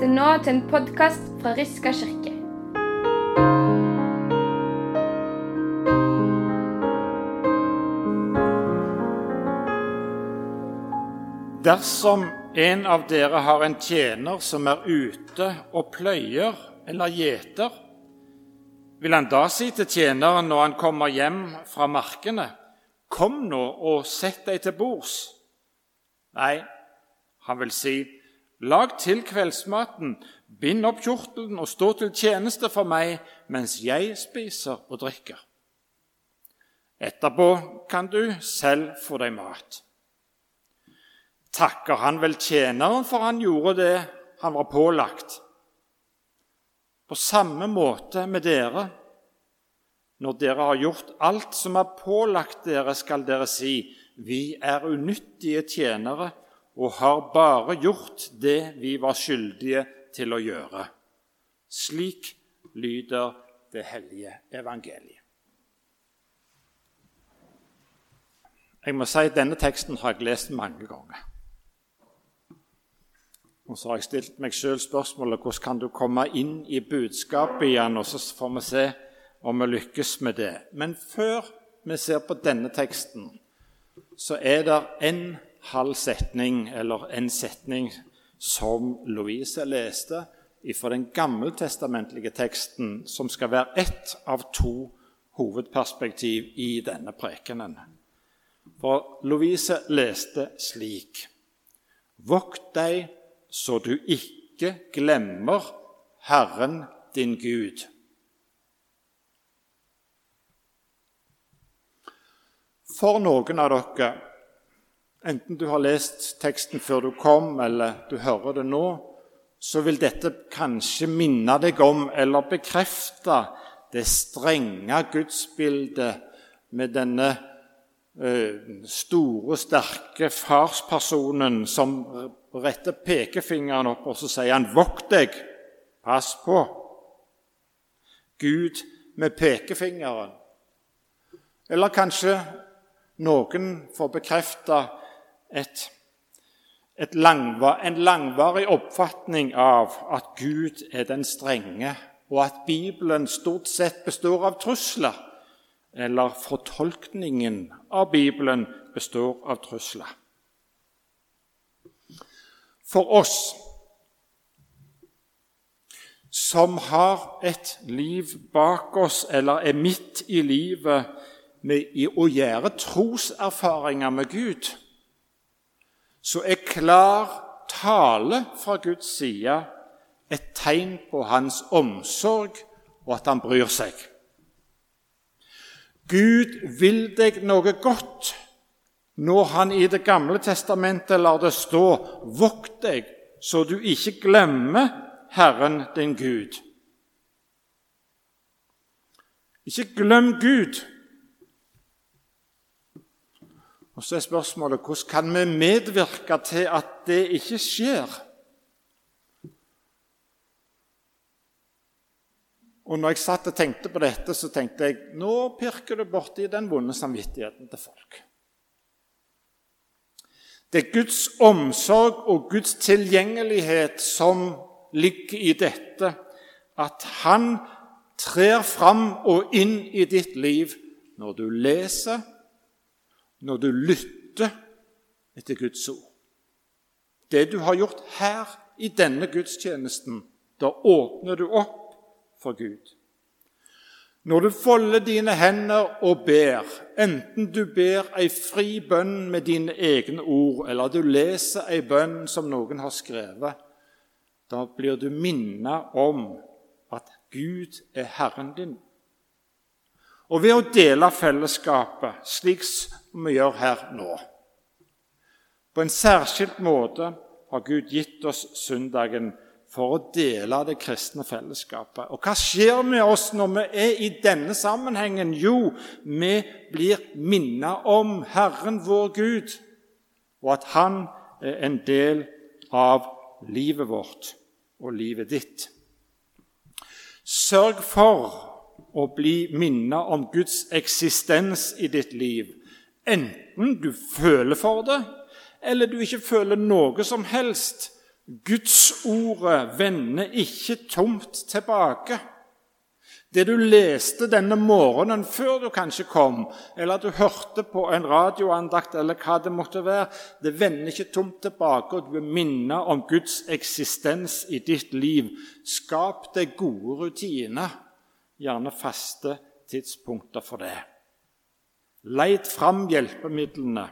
lytter nå til en podkast fra Riska kirke. Dersom en av dere har en tjener som er ute og pløyer eller gjeter, vil han da si til tjeneren når han kommer hjem fra markene, Kom nå og sett deg til bords. Nei, han vil si, Lag til kveldsmaten, bind opp kjortelen og stå til tjeneste for meg mens jeg spiser og drikker. Etterpå kan du selv få deg mat. Takker han vel tjeneren for han gjorde det han var pålagt? På samme måte med dere. Når dere har gjort alt som er pålagt dere, skal dere si:" Vi er unyttige tjenere og har bare gjort det vi var skyldige til å gjøre. Slik lyder det hellige evangeliet. Jeg må si at Denne teksten har jeg lest mange ganger. Og Så har jeg stilt meg sjøl spørsmålet hvordan kan du komme inn i budskapet igjen, og så får vi se om vi lykkes med det. Men før vi ser på denne teksten, så er det en halv setning, eller en setning, som Louise leste fra den gammeltestamentlige teksten, som skal være ett av to hovedperspektiv i denne prekenen. For Louise leste slik.: Vokt deg så du ikke glemmer Herren din Gud. For noen av dere Enten du har lest teksten før du kom, eller du hører det nå, så vil dette kanskje minne deg om eller bekrefte det strenge gudsbildet med denne uh, store, sterke farspersonen som retter pekefingeren opp, og så sier han 'vokt deg', pass på. Gud med pekefingeren. Eller kanskje noen får bekrefte et, et langvar, en langvarig oppfatning av at Gud er den strenge, og at Bibelen stort sett består av trusler, eller fortolkningen av Bibelen består av trusler. For oss som har et liv bak oss, eller er midt i livet med å gjøre troserfaringer med Gud, så er klar tale fra Guds side et tegn på hans omsorg og at han bryr seg. Gud vil deg noe godt når han i Det gamle testamentet lar det stå 'Vokt deg, så du ikke glemmer Herren din Gud'. Ikke glem Gud. Og Så er spørsmålet hvordan kan vi medvirke til at det ikke skjer? Og når jeg satt og tenkte på dette, så tenkte jeg nå pirker du borti den vonde samvittigheten til folk. Det er Guds omsorg og Guds tilgjengelighet som ligger i dette, at Han trer fram og inn i ditt liv når du leser, når du lytter etter Guds ord. Det du har gjort her i denne gudstjenesten, da åpner du opp for Gud. Når du folder dine hender og ber, enten du ber ei fri bønn med dine egne ord, eller du leser ei bønn som noen har skrevet, da blir du minnet om at Gud er Herren din. Og ved å dele fellesskapet, slik vi gjør her nå På en særskilt måte har Gud gitt oss søndagen for å dele det kristne fellesskapet. Og hva skjer med oss når vi er i denne sammenhengen? Jo, vi blir minnet om Herren vår Gud, og at Han er en del av livet vårt og livet ditt. Sørg for å bli minnet om Guds eksistens i ditt liv. Enten du føler for det, eller du ikke føler noe som helst. Guds ordet vender ikke tomt tilbake. Det du leste denne morgenen før du kanskje kom, eller at du hørte på en radioandakt, eller hva det måtte være, det vender ikke tomt tilbake, og du er minnet om Guds eksistens i ditt liv. Skap deg gode rutiner, gjerne faste tidspunkter for det. Leit fram hjelpemidlene.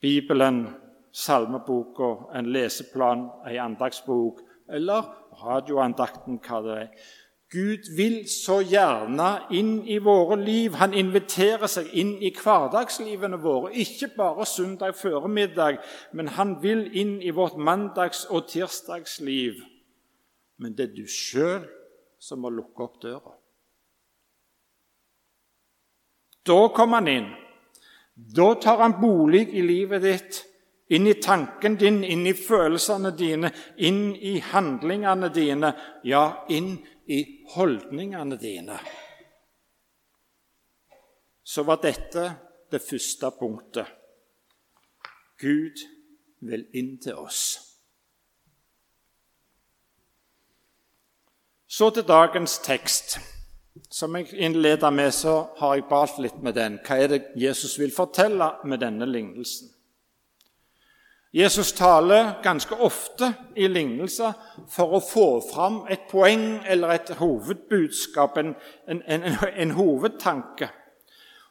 Bibelen, salmeboka, en leseplan, ei andagsbok eller radioandakten, hva det er. Gud vil så gjerne inn i våre liv. Han inviterer seg inn i hverdagslivene våre. Ikke bare søndag formiddag, men han vil inn i vårt mandags- og tirsdagsliv. Men det er du sjøl som å lukke opp døra. Da kommer han inn. Da tar han bolig i livet ditt, inn i tanken din, inn i følelsene dine, inn i handlingene dine, ja, inn i holdningene dine. Så var dette det første punktet. Gud vil inn til oss. Så til dagens tekst. Som jeg innleda med, så har jeg balt litt med den. Hva er det Jesus vil fortelle med denne lignelsen? Jesus taler ganske ofte i lignelser for å få fram et poeng eller et hovedbudskap, en, en, en, en hovedtanke.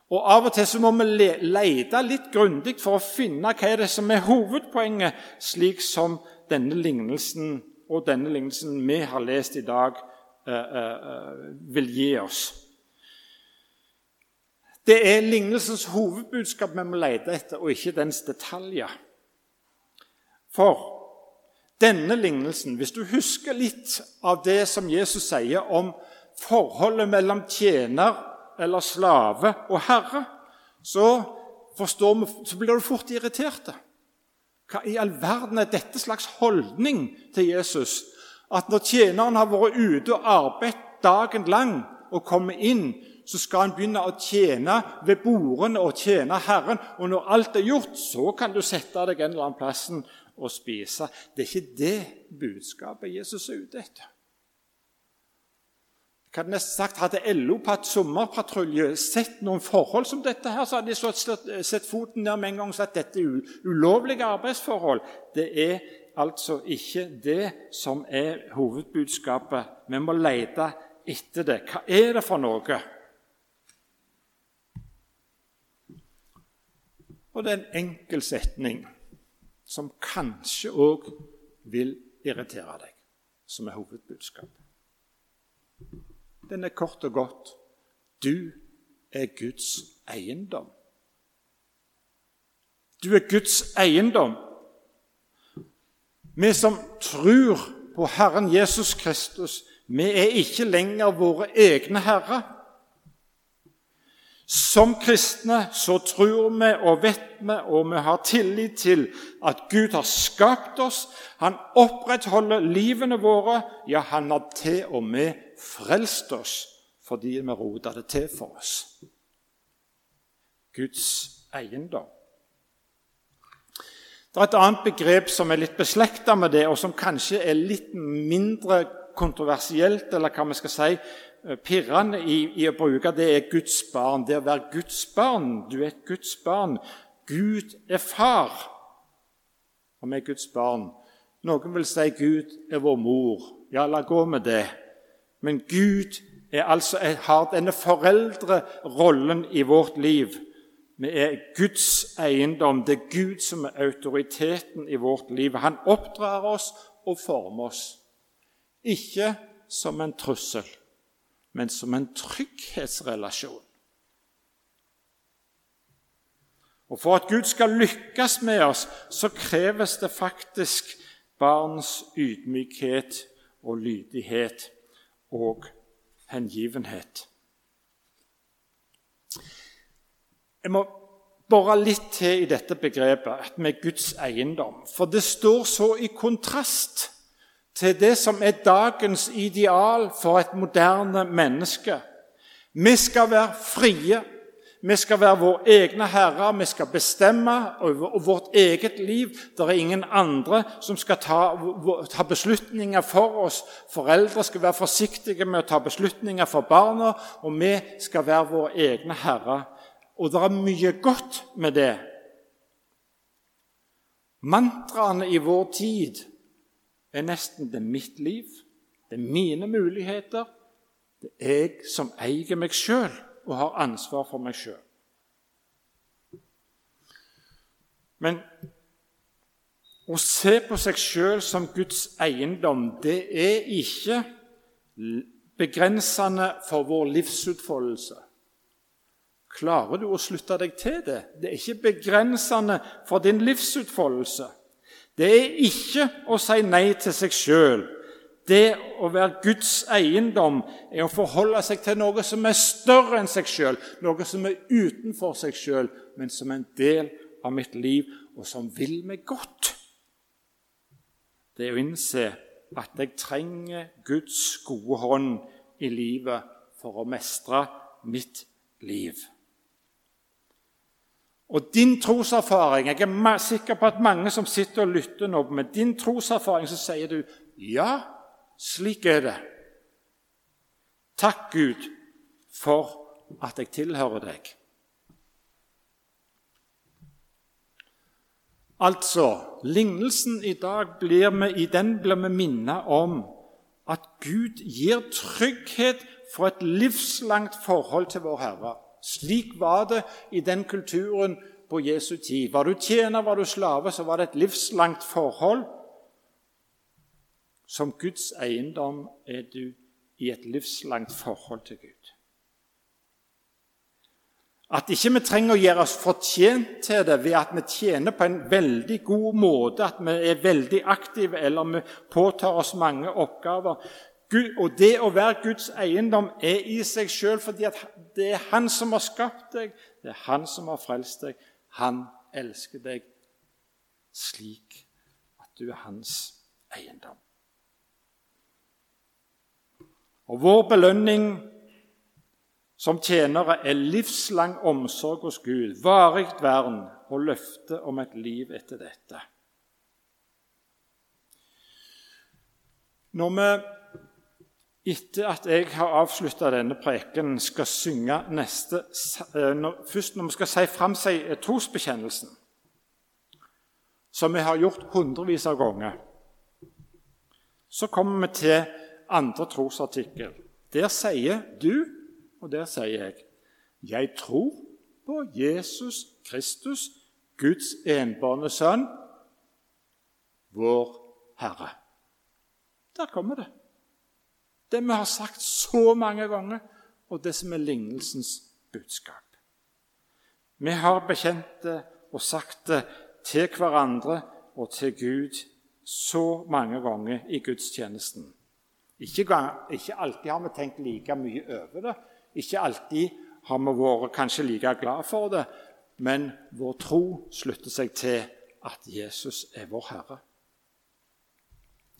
Og Av og til så må vi lete litt grundig for å finne hva er det som er hovedpoenget, slik som denne lignelsen og denne lignelsen vi har lest i dag, vil gi oss. Det er lignelsens hovedbudskap vi må lete etter, og ikke dens detaljer. For denne lignelsen, hvis du husker litt av det som Jesus sier om forholdet mellom tjener eller slave og herre, så, vi, så blir du fort irritert. Hva i all verden er dette slags holdning til Jesus? At når tjeneren har vært ute og arbeidet dagen lang og kommer inn, så skal han begynne å tjene ved bordene og tjene Herren. Og når alt er gjort, så kan du sette deg en eller annen plassen og spise. Det er ikke det budskapet Jesus er ute etter. Jeg hadde nesten sagt, Hadde LO på et sommerpatrulje sett noen forhold som dette, her, så hadde de slått, sett foten ned med en gang og sagt at dette er ulovlige arbeidsforhold. Det er altså ikke det som er hovedbudskapet. Vi må lete etter det. Hva er det for noe? Og det er en enkel setning som kanskje òg vil irritere deg, som er hovedbudskapet. Den er kort og godt du er Guds eiendom. Du er Guds eiendom. Vi som tror på Herren Jesus Kristus, vi er ikke lenger våre egne herrer. Som kristne så tror vi og vet vi og vi har tillit til at Gud har skapt oss. Han opprettholder livene våre. Ja, han har til og med frelst oss fordi vi rota det til for oss. Guds eiendom. Det er et annet begrep som er litt beslekta med det, og som kanskje er litt mindre kontroversielt, eller hva vi skal si, Eh, pirrende i, i, å bruke, det er Guds barn. Det å være Guds barn. Du er et Guds barn. Gud er far, og vi er Guds barn. Noen vil si Gud er vår mor. Ja, la gå med det. Men Gud altså, har denne foreldrerollen i vårt liv. Vi er Guds eiendom. Det er Gud som er autoriteten i vårt liv. Han oppdrar oss og former oss, ikke som en trussel men som en trygghetsrelasjon. Og For at Gud skal lykkes med oss, så kreves det faktisk barns ydmykhet og lydighet og hengivenhet. Jeg må bore litt til i dette begrepet at vi er Guds eiendom. For det står så i kontrast til det som er dagens ideal for et moderne menneske. Vi skal være frie. Vi skal være våre egne herrer, vi skal bestemme over vårt eget liv. Det er ingen andre som skal ta, ta, beslutninger for oss. Foreldre skal være forsiktige med å ta beslutninger for barna, og vi skal være våre egne herrer. Og det er mye godt med det. Mantraene i vår tid er nesten det er mitt liv, det er mine muligheter. Det er jeg som eier meg sjøl og har ansvar for meg sjøl. Men å se på seg sjøl som Guds eiendom, det er ikke begrensende for vår livsutfoldelse. Klarer du å slutte deg til det? Det er ikke begrensende for din livsutfoldelse. Det er ikke å si nei til seg sjøl. Det å være Guds eiendom er å forholde seg til noe som er større enn seg sjøl, noe som er utenfor seg sjøl, men som er en del av mitt liv, og som vil meg godt. Det er å innse at jeg trenger Guds gode hånd i livet for å mestre mitt liv. Og din troserfaring Jeg er sikker på at mange som sitter og lytter nå, med din troserfaring så sier du ja, slik er det. Takk, Gud, for at jeg tilhører deg. Altså, lignelsen i dag blir vi, i den blir vi minnet om at Gud gir trygghet for et livslangt forhold til vår Herre. Slik var det i den kulturen på Jesu tid. Var du tjener, var du slave, så var det et livslangt forhold. Som Guds eiendom er du i et livslangt forhold til Gud. At ikke vi trenger å gjøre oss fortjent til det ved at vi tjener på en veldig god måte, at vi er veldig aktive eller vi påtar oss mange oppgaver. Og det å være Guds eiendom er i seg sjøl fordi det er Han som har skapt deg, det er Han som har frelst deg. Han elsker deg slik at du er hans eiendom. Og Vår belønning som tjenere er livslang omsorg hos Gud, varig vern og løfte om et liv etter dette. Når vi etter at jeg har avslutta denne preken, skal synge neste eh, når, Først når vi skal si fram seg trosbekjennelsen, som vi har gjort hundrevis av ganger, så kommer vi til andre trosartikkel. Der sier du, og der sier jeg, jeg tror på Jesus Kristus, Guds enbårne sønn, vår Herre. Der kommer det. Det vi har sagt så mange ganger, og det som er lignelsens budskap. Vi har bekjent det og sagt det til hverandre og til Gud så mange ganger i gudstjenesten. Ikke, ikke alltid har vi tenkt like mye over det. Ikke alltid har vi vært kanskje like glad for det. Men vår tro slutter seg til at Jesus er vår Herre.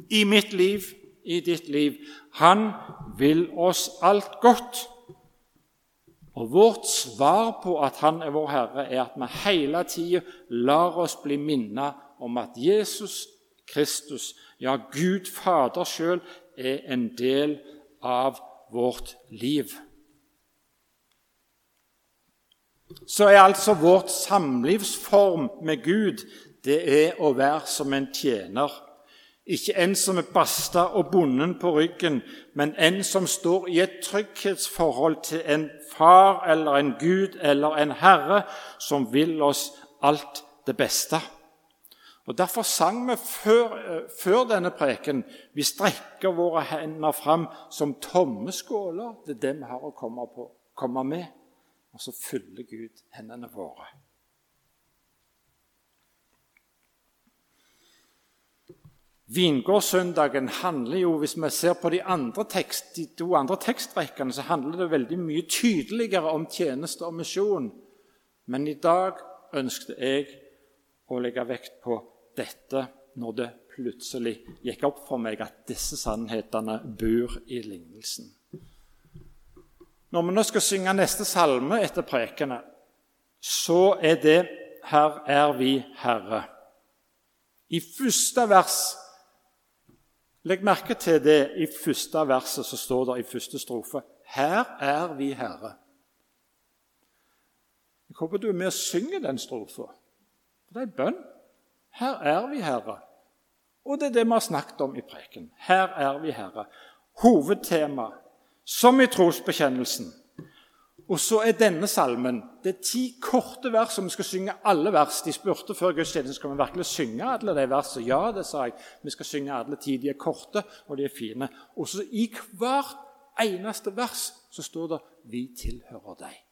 I mitt liv i ditt liv. Han vil oss alt godt. Og Vårt svar på at han er vår Herre, er at vi hele tida lar oss bli minnet om at Jesus Kristus, ja, Gud Fader sjøl, er en del av vårt liv. Så er altså vårt samlivsform med Gud det er å være som en tjener ikke en som er basta og bonden på ryggen, men en som står i et trygghetsforhold til en far eller en gud eller en herre som vil oss alt det beste. Og Derfor sang vi før, før denne preken vi strekker våre hender fram som tomme skåler. Det er det vi har å komme, på, komme med. Og så fyller Gud hendene våre. Vingårdssøndagen handler jo, Hvis vi ser på de, andre tekst, de to andre tekstrekkene, så handler det veldig mye tydeligere om tjeneste og misjon. Men i dag ønsket jeg å legge vekt på dette når det plutselig gikk opp for meg at disse sannhetene bor i lignelsen. Når vi nå skal synge neste salme etter prekene, så er det 'Her er vi Herre'. I første vers Legg merke til det i første verset som står der i første strofe 'Her er vi Herre'. Jeg håper du er med og synger den strofa. Det er en bønn. Her er vi Herre. Og det er det vi har snakket om i preken. Her er vi Herre. Hovedtema, som i trosbekjennelsen. Og så er denne salmen Det er ti korte vers som vi skal synge alle vers. De spurte før gudstjenesten skal vi virkelig synge alle de versene. Ja, det sa jeg. Vi skal synge alle ti. De er korte, og de er fine. Og så i hvert eneste vers så står det 'Vi tilhører deg'.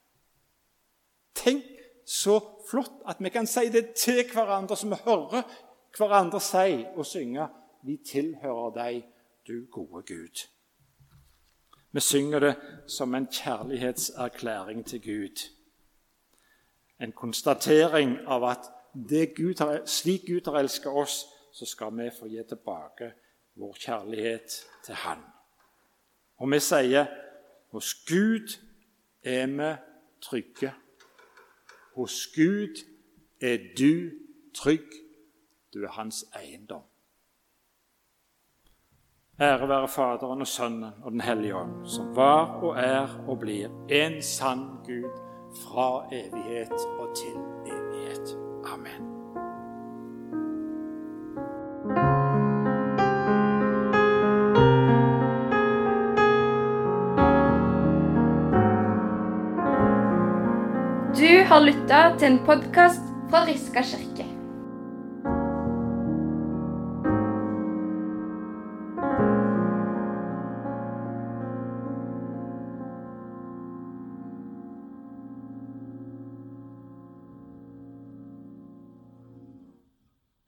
Tenk så flott at vi kan si det til hverandre, som vi hører hverandre si og synge 'Vi tilhører deg, du gode Gud'. Vi synger det som en kjærlighetserklæring til Gud. En konstatering av at Gud har, slik Gud har elsket oss, så skal vi få gi tilbake vår kjærlighet til Han. Og vi sier hos Gud er vi trygge. Hos Gud er du trygg. Du er hans eiendom. Ære være Faderen og Sønnen og Den hellige ånd, som var og er og blir en sann Gud fra evighet og til evighet. Amen. Du har lytta til en podkast fra Riska kirke.